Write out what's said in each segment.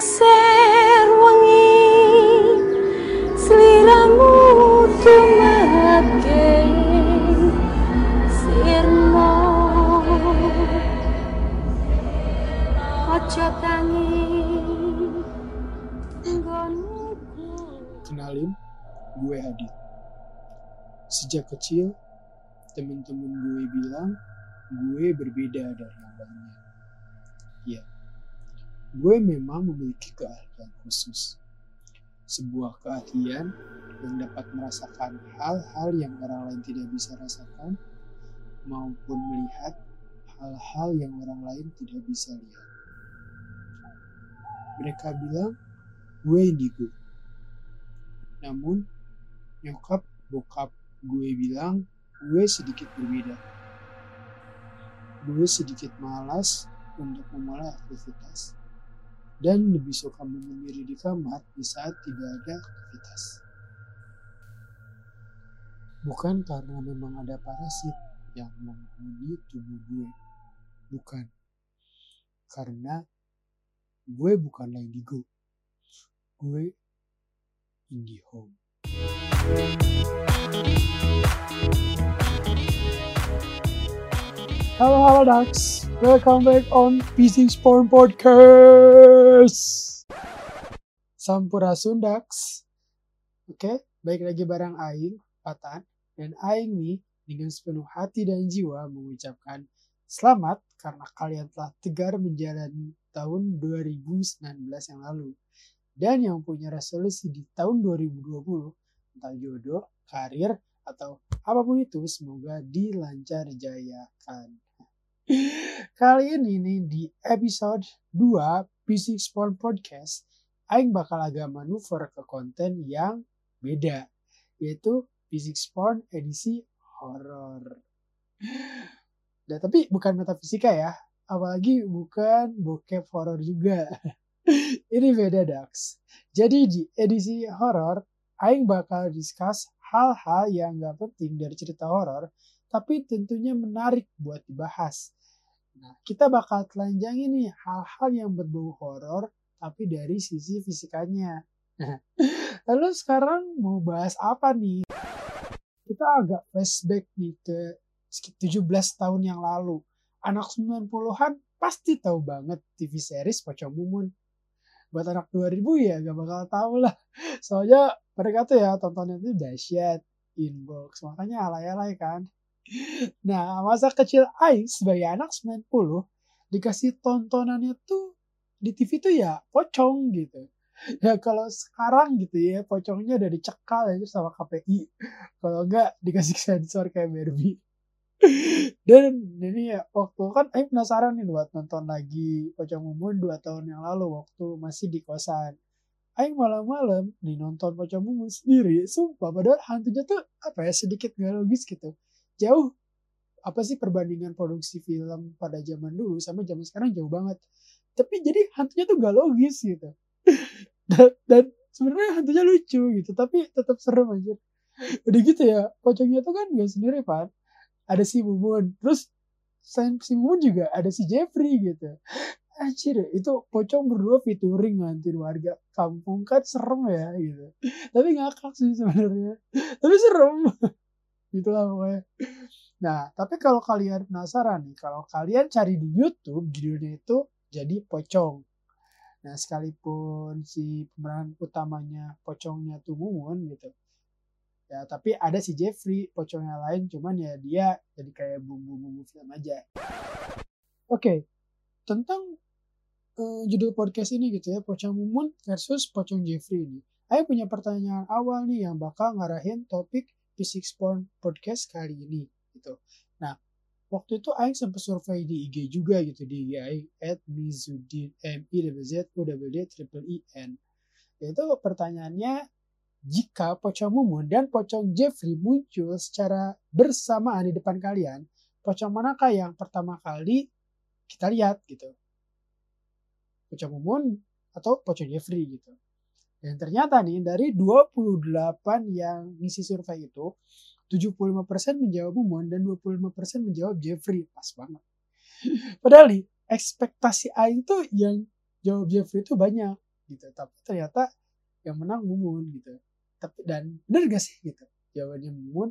lengser wengi sliramu tumake sirmo ojo tangi Kenalin, gue Hadid. Sejak kecil, temen-temen gue bilang gue berbeda dari yang lainnya. Ya, gue memang memiliki keahlian khusus. Sebuah keahlian yang dapat merasakan hal-hal yang orang lain tidak bisa rasakan maupun melihat hal-hal yang orang lain tidak bisa lihat. Mereka bilang gue indigo. Namun, nyokap bokap gue bilang gue sedikit berbeda. Gue sedikit malas untuk memulai aktivitas dan lebih suka menyendiri di kamar di saat tidak ada aktivitas. Bukan karena memang ada parasit yang menghuni tubuh gue. Bukan. Karena gue bukanlah indigo. Gue IndiHome. Halo halo Dax, welcome back on PC Spawn Podcast. Sampurasun Dax. Oke, baik lagi bareng Aing, Patan, dan Aing nih dengan sepenuh hati dan jiwa mengucapkan selamat karena kalian telah tegar menjalani tahun 2019 yang lalu. Dan yang punya resolusi di tahun 2020, entah jodoh, karir, atau apa pun itu semoga dilancar jayakan. Kali ini nih di episode 2 PC Spawn Podcast, Aing bakal agak manuver ke konten yang beda, yaitu PC Spawn edisi horor. Nah, tapi bukan metafisika ya, apalagi bukan bokep horor juga. ini beda Dax. Jadi di edisi horor, Aing bakal discuss hal-hal yang gak penting dari cerita horor, tapi tentunya menarik buat dibahas. Nah, kita bakal telanjangi nih hal-hal yang berbau horor, tapi dari sisi fisikanya. Lalu sekarang mau bahas apa nih? Kita agak flashback nih ke 17 tahun yang lalu. Anak 90-an pasti tahu banget TV series Pocong Mumun. Buat anak 2000 ya gak bakal tahu lah. Soalnya mereka tuh ya tontonnya tuh dahsyat, inbox, makanya alay-alay kan. Nah, masa kecil Aing sebagai anak 90 dikasih tontonannya tuh di TV tuh ya pocong gitu. Ya kalau sekarang gitu ya pocongnya udah dicekal aja sama KPI. Kalau enggak dikasih sensor kayak Barbie. Dan ini ya waktu kan Aing penasaran nih buat nonton lagi Pocong Mumun 2 tahun yang lalu waktu masih di kosan. Aing malam-malam nih nonton Pocong Mumun sendiri, sumpah padahal hantunya tuh apa ya sedikit gak logis gitu. Jauh apa sih perbandingan produksi film pada zaman dulu sama zaman sekarang jauh banget. Tapi jadi hantunya tuh gak logis gitu. dan, dan sebenarnya hantunya lucu gitu, tapi tetap serem aja. Udah gitu ya, pocongnya tuh kan gak sendiri Pak. Ada si Mumun, terus selain si Mumun juga ada si Jeffrey gitu. Anjir, itu pocong berdua featuring ngantin warga kampung kan serem ya gitu. Tapi ngakak sih sebenarnya. Tapi serem. Itulah pokoknya. Nah, tapi kalau kalian penasaran nih, kalau kalian cari di YouTube judulnya itu jadi pocong. Nah, sekalipun si pemeran utamanya pocongnya tuh Mumun gitu. Ya, tapi ada si Jeffrey, pocongnya lain, cuman ya dia jadi kayak bumbu-bumbu film aja. Oke, tentang uh, judul podcast ini gitu ya, Pocong Mumun versus Pocong Jeffrey ini. Ayo punya pertanyaan awal nih yang bakal ngarahin topik Physics Porn podcast kali ini gitu. Nah, waktu itu Aing sempat survei di IG juga gitu di IG Aing at Mizudin M I W Z U W D triple I N. Itu pertanyaannya jika Pocong Mumun dan Pocong Jeffrey muncul secara bersamaan di depan kalian, pocong manakah yang pertama kali kita lihat gitu? Pocong Mumun atau Pocong Jeffrey gitu. Dan ternyata nih dari 28 yang ngisi survei itu 75% menjawab Mumun dan 25% menjawab Jeffrey. Pas banget. Padahal nih ekspektasi Aing tuh yang jawab Jeffrey itu banyak. gitu tapi ternyata yang menang Mumun gitu tapi dan bener gak sih gitu jawabannya Mumun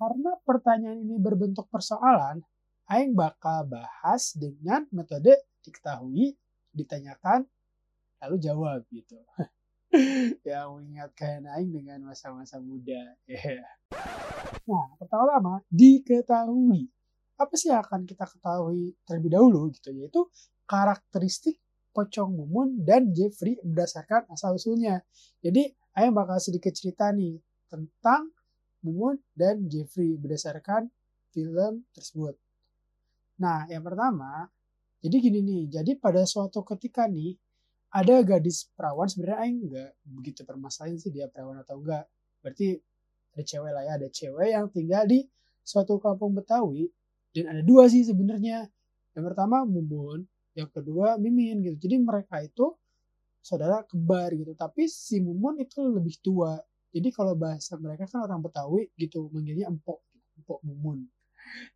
karena pertanyaan ini berbentuk persoalan Aing bakal bahas dengan metode diketahui ditanyakan lalu jawab gitu yang mengingatkan Aing dengan masa-masa muda yeah. nah pertama-tama diketahui apa sih yang akan kita ketahui terlebih dahulu gitu yaitu karakteristik Pocong Mumun dan Jeffrey berdasarkan asal usulnya. Jadi, Ayah bakal sedikit cerita nih tentang Mumun dan Jeffrey berdasarkan film tersebut. Nah, yang pertama, jadi gini nih, jadi pada suatu ketika nih, ada gadis perawan, sebenarnya Aing nggak begitu permasalahan sih dia perawan atau enggak. Berarti ada cewek lah ya, ada cewek yang tinggal di suatu kampung Betawi, dan ada dua sih sebenarnya. Yang pertama Mumun, yang kedua Mimin gitu. Jadi mereka itu saudara kembar gitu. Tapi si Mumun itu lebih tua. Jadi kalau bahasa mereka kan orang Betawi gitu, manggilnya empok, empok Mumun.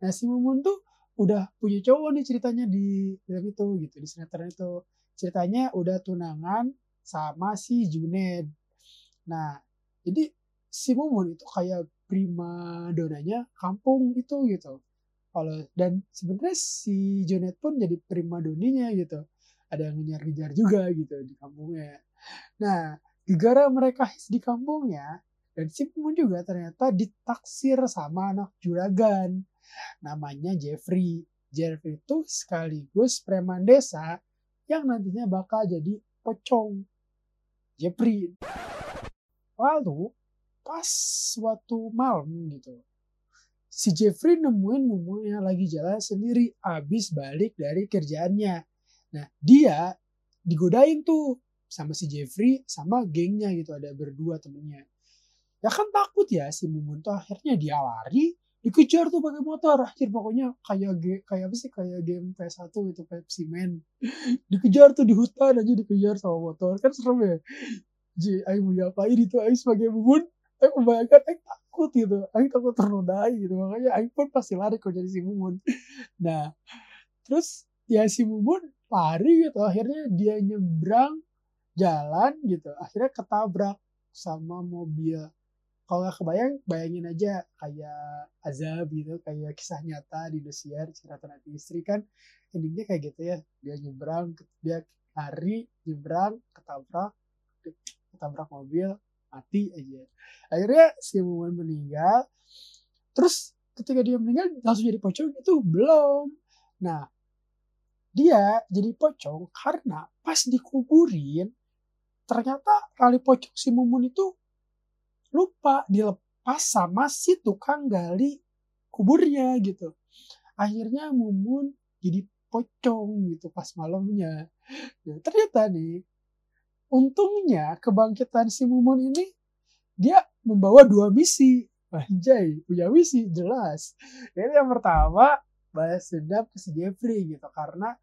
Nah si Mumun tuh udah punya cowok nih ceritanya di film itu gitu, di sinetron itu. Ceritanya udah tunangan sama si Juned. Nah, jadi si Mumun itu kayak prima donanya kampung itu gitu. Kalau dan sebenarnya si Jonet pun jadi prima doninya gitu. Ada yang ngejar-ngejar juga gitu di kampungnya. Nah gara mereka di kampungnya dan si pun juga ternyata ditaksir sama anak juragan. Namanya Jeffrey. Jeffrey itu sekaligus preman desa yang nantinya bakal jadi pocong Jeffrey lalu pas suatu malam gitu si Jeffrey nemuin Mumu yang lagi jalan sendiri abis balik dari kerjaannya. Nah dia digodain tuh sama si Jeffrey sama gengnya gitu ada berdua temennya. Ya kan takut ya si Mumun tuh akhirnya dia lari dikejar tuh pakai motor. Akhir pokoknya kayak kayak apa sih? Kayak game PS1 itu Pepsi Man. Dikejar tuh di hutan aja dikejar sama motor. Kan serem ya? Ji, ayo mau diapain itu? Ayo sebagai Mumun ayo membayangkan ayo takut gitu. Aing takut ternodai gitu. Makanya Aing pun pasti lari kok jadi si Mumun nah terus ya si Mumun lari gitu. Akhirnya dia nyebrang jalan gitu. Akhirnya ketabrak sama mobil kalau nggak kebayang bayangin aja kayak azab gitu kayak kisah nyata di Indosiar cerita nanti istri kan endingnya kayak gitu ya. Dia nyebrang dia lari nyebrang ketabrak ketabrak mobil mati aja. Akhirnya si Mumun meninggal. Terus ketika dia meninggal langsung jadi pocong itu belum. Nah dia jadi pocong karena pas dikuburin ternyata kali pocong si Mumun itu lupa dilepas sama si tukang gali kuburnya gitu akhirnya Mumun jadi pocong gitu pas malamnya nah, ternyata nih untungnya kebangkitan si Mumun ini dia membawa dua misi. Anjay, punya misi jelas. Jadi yang pertama balas dendam ke si Jeffrey gitu karena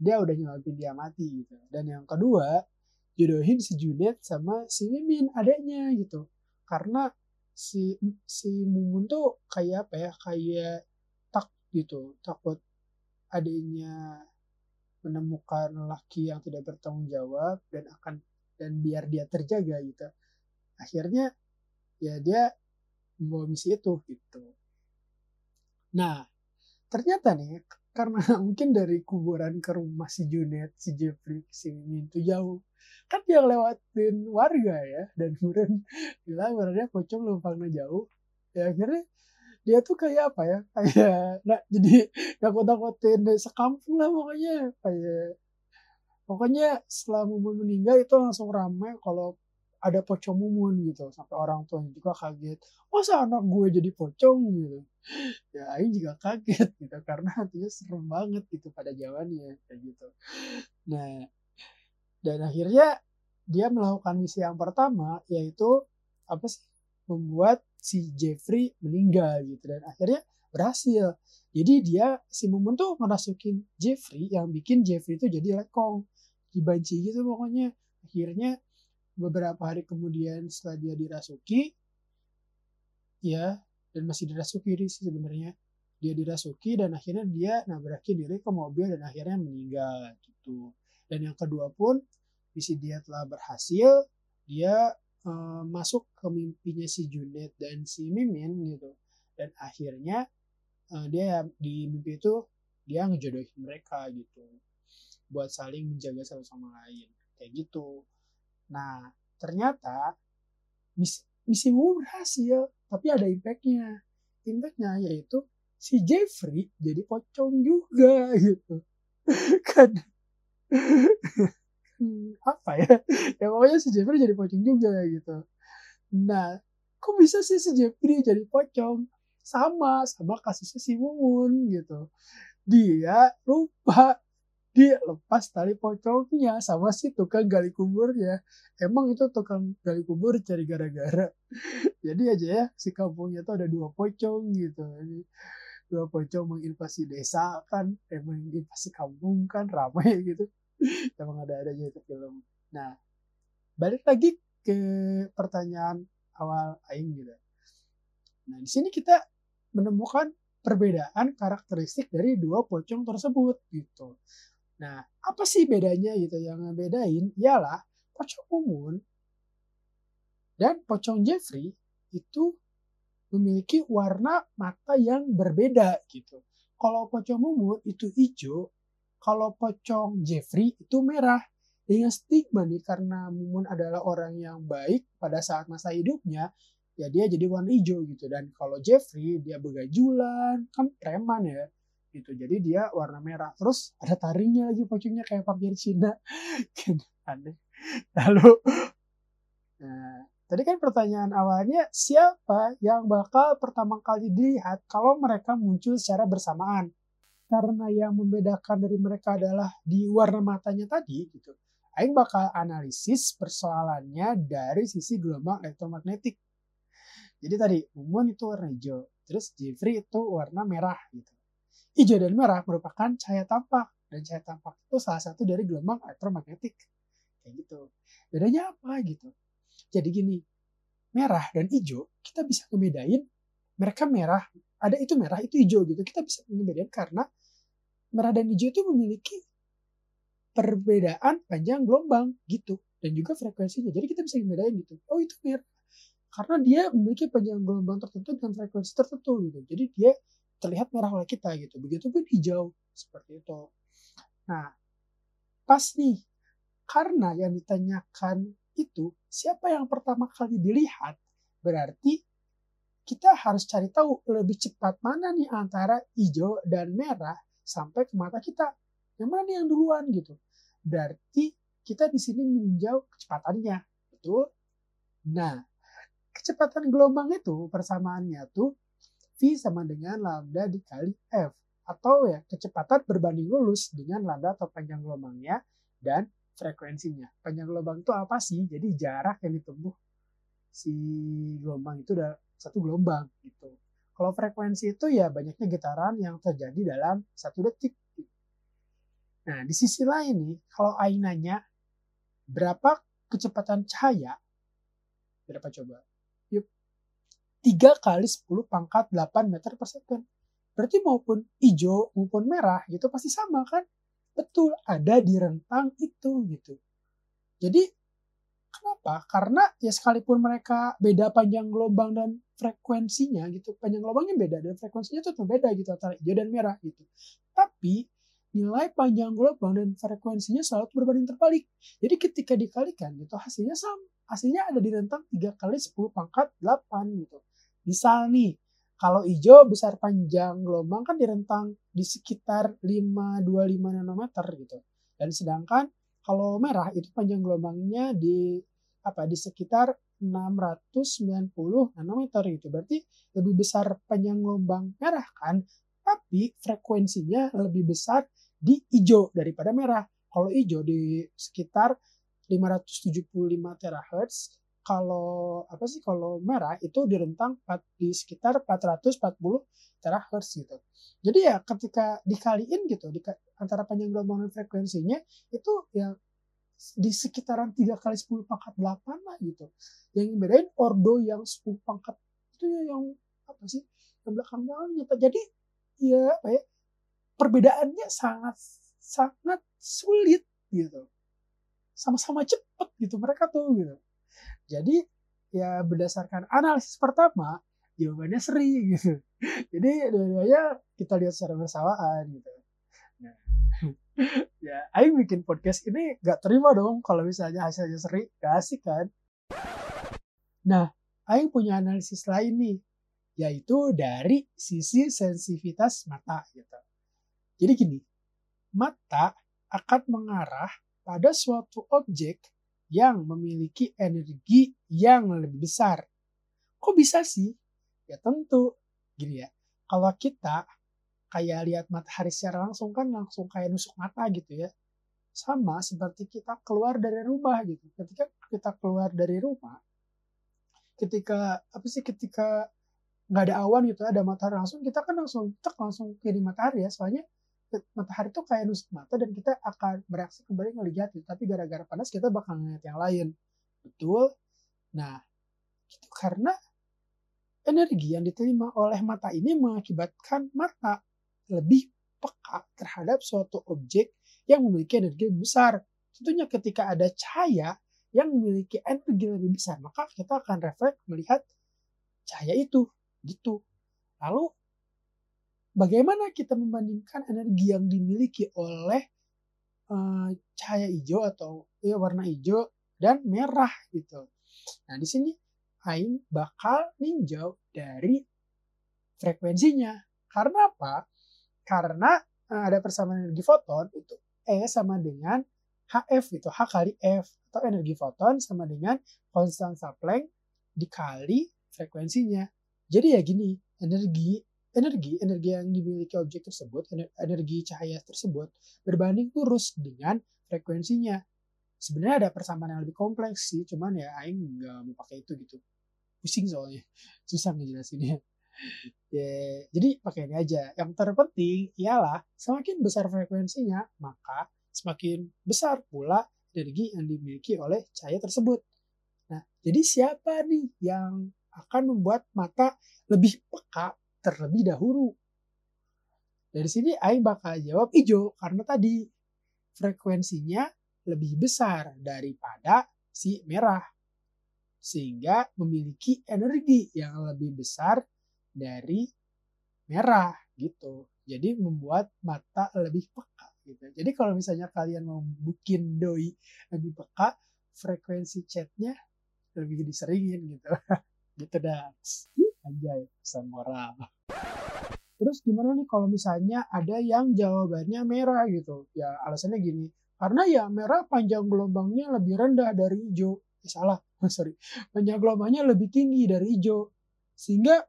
dia udah nyelamatin dia mati gitu. Dan yang kedua jodohin si Junet sama si Mimin adanya gitu. Karena si si Mumun tuh kayak apa ya kayak tak gitu takut adanya menemukan laki yang tidak bertanggung jawab dan akan dan biar dia terjaga gitu. Akhirnya ya dia membawa misi itu gitu. Nah ternyata nih karena mungkin dari kuburan ke rumah si Junet si Jeffrey si Mimin itu jauh. Kan dia lewatin warga ya dan kemudian bilang warnanya pocong lumpangnya jauh. Ya akhirnya dia tuh kayak apa ya kayak nah jadi takut-takutin sekampung lah pokoknya. Kayak pokoknya setelah Mumun meninggal itu langsung ramai kalau ada pocong Mumun gitu sampai orang tuanya juga kaget masa anak gue jadi pocong? gitu. Ya Aing juga kaget gitu karena hatinya serem banget gitu pada zamannya kayak gitu. Nah dan akhirnya dia melakukan misi yang pertama yaitu apa sih? Membuat si Jeffrey meninggal gitu dan akhirnya berhasil. Jadi dia si Mumun tuh ngerasukin Jeffrey yang bikin Jeffrey itu jadi lekong dibanci gitu pokoknya. Akhirnya beberapa hari kemudian setelah dia dirasuki ya dan masih dirasuki sih sebenarnya. Dia dirasuki dan akhirnya dia nabrakin diri ke mobil dan akhirnya meninggal gitu. Dan yang kedua pun misi dia telah berhasil dia eh, masuk ke mimpinya si Junet dan si Mimin gitu. Dan akhirnya eh, dia di mimpi itu dia ngejodohin mereka gitu. Buat saling menjaga satu sama lain kayak gitu nah ternyata misi, misi berhasil tapi ada impactnya. Impactnya yaitu si Jeffrey jadi pocong juga gitu. Kan Hmm, apa ya? Ya pokoknya si Jeffrey jadi pocong juga gitu. Nah kok bisa sih si Jeffrey jadi pocong? Sama sama kasusnya si Mumun gitu. Dia lupa dia lepas tali pocongnya sama si tukang gali kuburnya. Emang itu tukang gali kubur cari gara-gara. Jadi aja ya si kampungnya tuh ada dua pocong gitu. Dua pocong menginvasi desa kan emang menginvasi kampung kan ramai gitu. Emang ada adanya itu film. Nah balik lagi ke pertanyaan awal Aing gitu. Nah di sini kita menemukan perbedaan karakteristik dari dua pocong tersebut gitu nah apa sih bedanya gitu? Yang ngebedain ialah pocong Umun dan pocong Jeffrey itu memiliki warna mata yang berbeda gitu. Kalau pocong Umun itu hijau kalau pocong Jeffrey itu merah. Dengan stigma nih karena Mumun adalah orang yang baik pada saat masa hidupnya ya dia jadi warna hijau gitu. Dan kalau Jeffrey dia begajulan kan preman ya gitu jadi dia warna merah terus ada taringnya lagi pocongnya kayak vampir Cina kan aneh lalu nah tadi kan pertanyaan awalnya siapa yang bakal pertama kali dilihat kalau mereka muncul secara bersamaan karena yang membedakan dari mereka adalah di warna matanya tadi gitu. Aing bakal analisis persoalannya dari sisi gelombang elektromagnetik. Jadi tadi Mumun itu warna hijau, terus Jeffrey itu warna merah gitu. Hijau dan merah merupakan cahaya tampak dan cahaya tampak itu salah satu dari gelombang elektromagnetik. Kayak gitu. Bedanya apa gitu? Jadi gini, merah dan hijau kita bisa ngebedain mereka merah ada itu merah itu hijau gitu kita bisa ngebedain karena merah dan hijau itu memiliki perbedaan panjang gelombang gitu dan juga frekuensinya jadi kita bisa ngebedain gitu oh itu merah karena dia memiliki panjang gelombang tertentu dan frekuensi tertentu gitu jadi dia terlihat merah oleh kita gitu begitu pun hijau seperti itu nah pas nih karena yang ditanyakan itu siapa yang pertama kali dilihat berarti kita harus cari tahu lebih cepat mana nih antara hijau dan merah sampai ke mata kita. Yang mana nih yang duluan gitu. Berarti kita di sini meninjau kecepatannya. Betul? Nah, kecepatan gelombang itu persamaannya tuh V sama dengan lambda dikali F. Atau ya kecepatan berbanding lurus dengan lambda atau panjang gelombangnya dan frekuensinya. Panjang gelombang itu apa sih? Jadi jarak yang ditempuh si gelombang itu udah satu gelombang gitu. Kalau frekuensi itu ya banyaknya getaran yang terjadi dalam satu detik. Nah, di sisi lain nih, kalau Ain nanya berapa kecepatan cahaya, berapa coba? Yuk, 3 kali 10 pangkat 8 meter per second. Berarti maupun hijau maupun merah gitu pasti sama kan? Betul, ada di rentang itu gitu. Jadi Kenapa? Karena ya sekalipun mereka beda panjang gelombang dan frekuensinya gitu, panjang gelombangnya beda dan frekuensinya tuh beda gitu antara hijau dan merah gitu. Tapi nilai panjang gelombang dan frekuensinya selalu berbanding terbalik. Jadi ketika dikalikan gitu hasilnya sama. Hasilnya ada di rentang 3 kali 10 pangkat 8 gitu. Misal nih, kalau hijau besar panjang gelombang kan di rentang di sekitar 525 nanometer gitu. Dan sedangkan kalau merah itu panjang gelombangnya di apa di sekitar 690 nanometer gitu. Berarti lebih besar panjang gelombang merah kan, tapi frekuensinya lebih besar di hijau daripada merah. Kalau hijau di sekitar 575 terahertz, kalau apa sih kalau merah itu di rentang di sekitar 440 terahertz gitu. Jadi ya ketika dikaliin gitu di, antara panjang gelombang dan frekuensinya itu ya di sekitaran 3 kali 10 pangkat 8 lah gitu. Yang bedain ordo yang 10 pangkat itu ya yang apa sih? Yang belakang belakangnya. Jadi ya apa ya? Perbedaannya sangat sangat sulit gitu. sama-sama cepet gitu mereka tuh gitu. Jadi ya berdasarkan analisis pertama jawabannya seri gitu. Jadi dua-duanya kita lihat secara bersamaan gitu. Nah, ya, Aing bikin podcast ini gak terima dong kalau misalnya hasilnya seri, gak asik kan? Nah, Aing punya analisis lain nih, yaitu dari sisi sensitivitas mata gitu. Jadi gini, mata akan mengarah pada suatu objek yang memiliki energi yang lebih besar. Kok bisa sih? Ya tentu, gini ya, kalau kita kayak lihat matahari secara langsung kan langsung kayak nusuk mata gitu ya. Sama seperti kita keluar dari rumah gitu. Ketika kita keluar dari rumah, ketika apa sih ketika nggak ada awan gitu ada matahari langsung kita kan langsung tek langsung kiri matahari ya soalnya matahari itu kayak nusuk mata dan kita akan bereaksi kembali ngelihat itu tapi gara-gara panas kita bakal ngeliat yang lain. Betul? Nah itu karena energi yang diterima oleh mata ini mengakibatkan mata lebih peka terhadap suatu objek yang memiliki energi besar. Tentunya ketika ada cahaya yang memiliki energi lebih besar maka kita akan refleks melihat cahaya itu. Gitu. Lalu bagaimana kita membandingkan energi yang dimiliki oleh uh, cahaya hijau atau ya warna hijau dan merah gitu. Nah di sini Aing bakal ninjau dari frekuensinya. Karena apa? Karena uh, ada persamaan energi foton itu E sama dengan HF gitu, H kali F atau energi foton sama dengan konstansa Planck dikali frekuensinya. Jadi ya gini, energi energi energi yang dimiliki objek tersebut energi cahaya tersebut berbanding lurus dengan frekuensinya. Sebenarnya ada persamaan yang lebih kompleks sih cuman ya aing nggak mau pakai itu gitu. Pusing soalnya susah ngejelasinnya. Ya, jadi pakai ini aja. Yang terpenting ialah semakin besar frekuensinya maka semakin besar pula energi yang dimiliki oleh cahaya tersebut. Nah jadi siapa nih yang akan membuat mata lebih peka terlebih dahulu. Dari sini Aing bakal jawab hijau karena tadi frekuensinya lebih besar daripada si merah. Sehingga memiliki energi yang lebih besar dari merah gitu. Jadi membuat mata lebih peka gitu. Jadi kalau misalnya kalian mau bikin doi lebih peka, frekuensi chatnya lebih diseringin gitu. gitu dah. Anjay, pesan moral. Terus gimana nih kalau misalnya ada yang jawabannya merah gitu? Ya alasannya gini, karena ya merah panjang gelombangnya lebih rendah dari hijau. Eh, salah, sorry. Panjang gelombangnya lebih tinggi dari hijau. Sehingga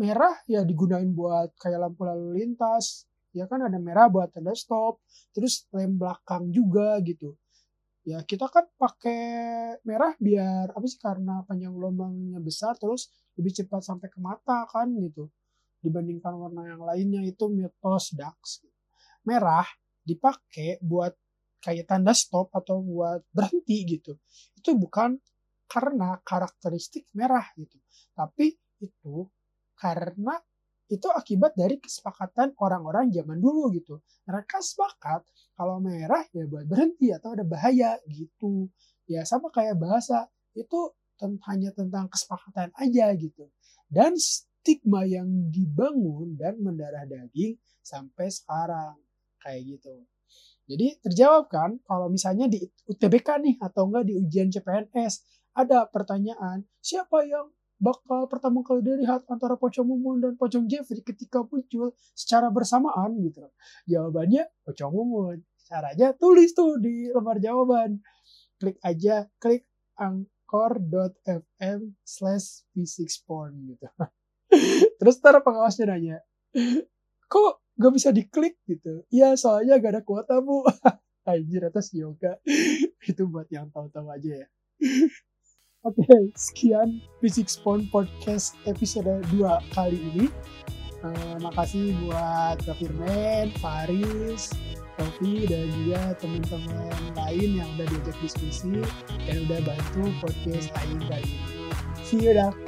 merah ya digunain buat kayak lampu lalu lintas. Ya kan ada merah buat tanda stop. Terus lem belakang juga gitu. Ya kita kan pakai merah biar apa sih karena panjang gelombangnya besar terus lebih cepat sampai ke mata kan gitu dibandingkan warna yang lainnya itu mitos Dax merah dipakai buat kayak tanda stop atau buat berhenti gitu itu bukan karena karakteristik merah gitu tapi itu karena itu akibat dari kesepakatan orang-orang zaman dulu gitu. Mereka sepakat kalau merah ya buat berhenti atau ada bahaya gitu. Ya sama kayak bahasa itu hanya tentang kesepakatan aja gitu. Dan stigma yang dibangun dan mendarah daging sampai sekarang kayak gitu. Jadi terjawab kan kalau misalnya di UTBK nih atau enggak di ujian CPNS ada pertanyaan siapa yang bakal pertama kali dilihat antara Pocong Mumun dan Pocong Jeffrey ketika muncul secara bersamaan gitu. Jawabannya Pocong Mumun. Caranya tulis tuh di lembar jawaban. Klik aja, klik ang anchor.fm slash v6 porn gitu. Terus ntar pengawasnya nanya, kok gak bisa diklik gitu? Iya soalnya gak ada kuota bu. Anjir atas yoga. Itu buat yang tahu-tahu aja ya. Oke, okay, sekian V6 Porn Podcast episode 2 kali ini. Uh, makasih buat Kak Firman, Faris, Kofi dan juga teman-teman lain yang udah diajak diskusi dan udah bantu podcast lain kali ini. See you, Dax.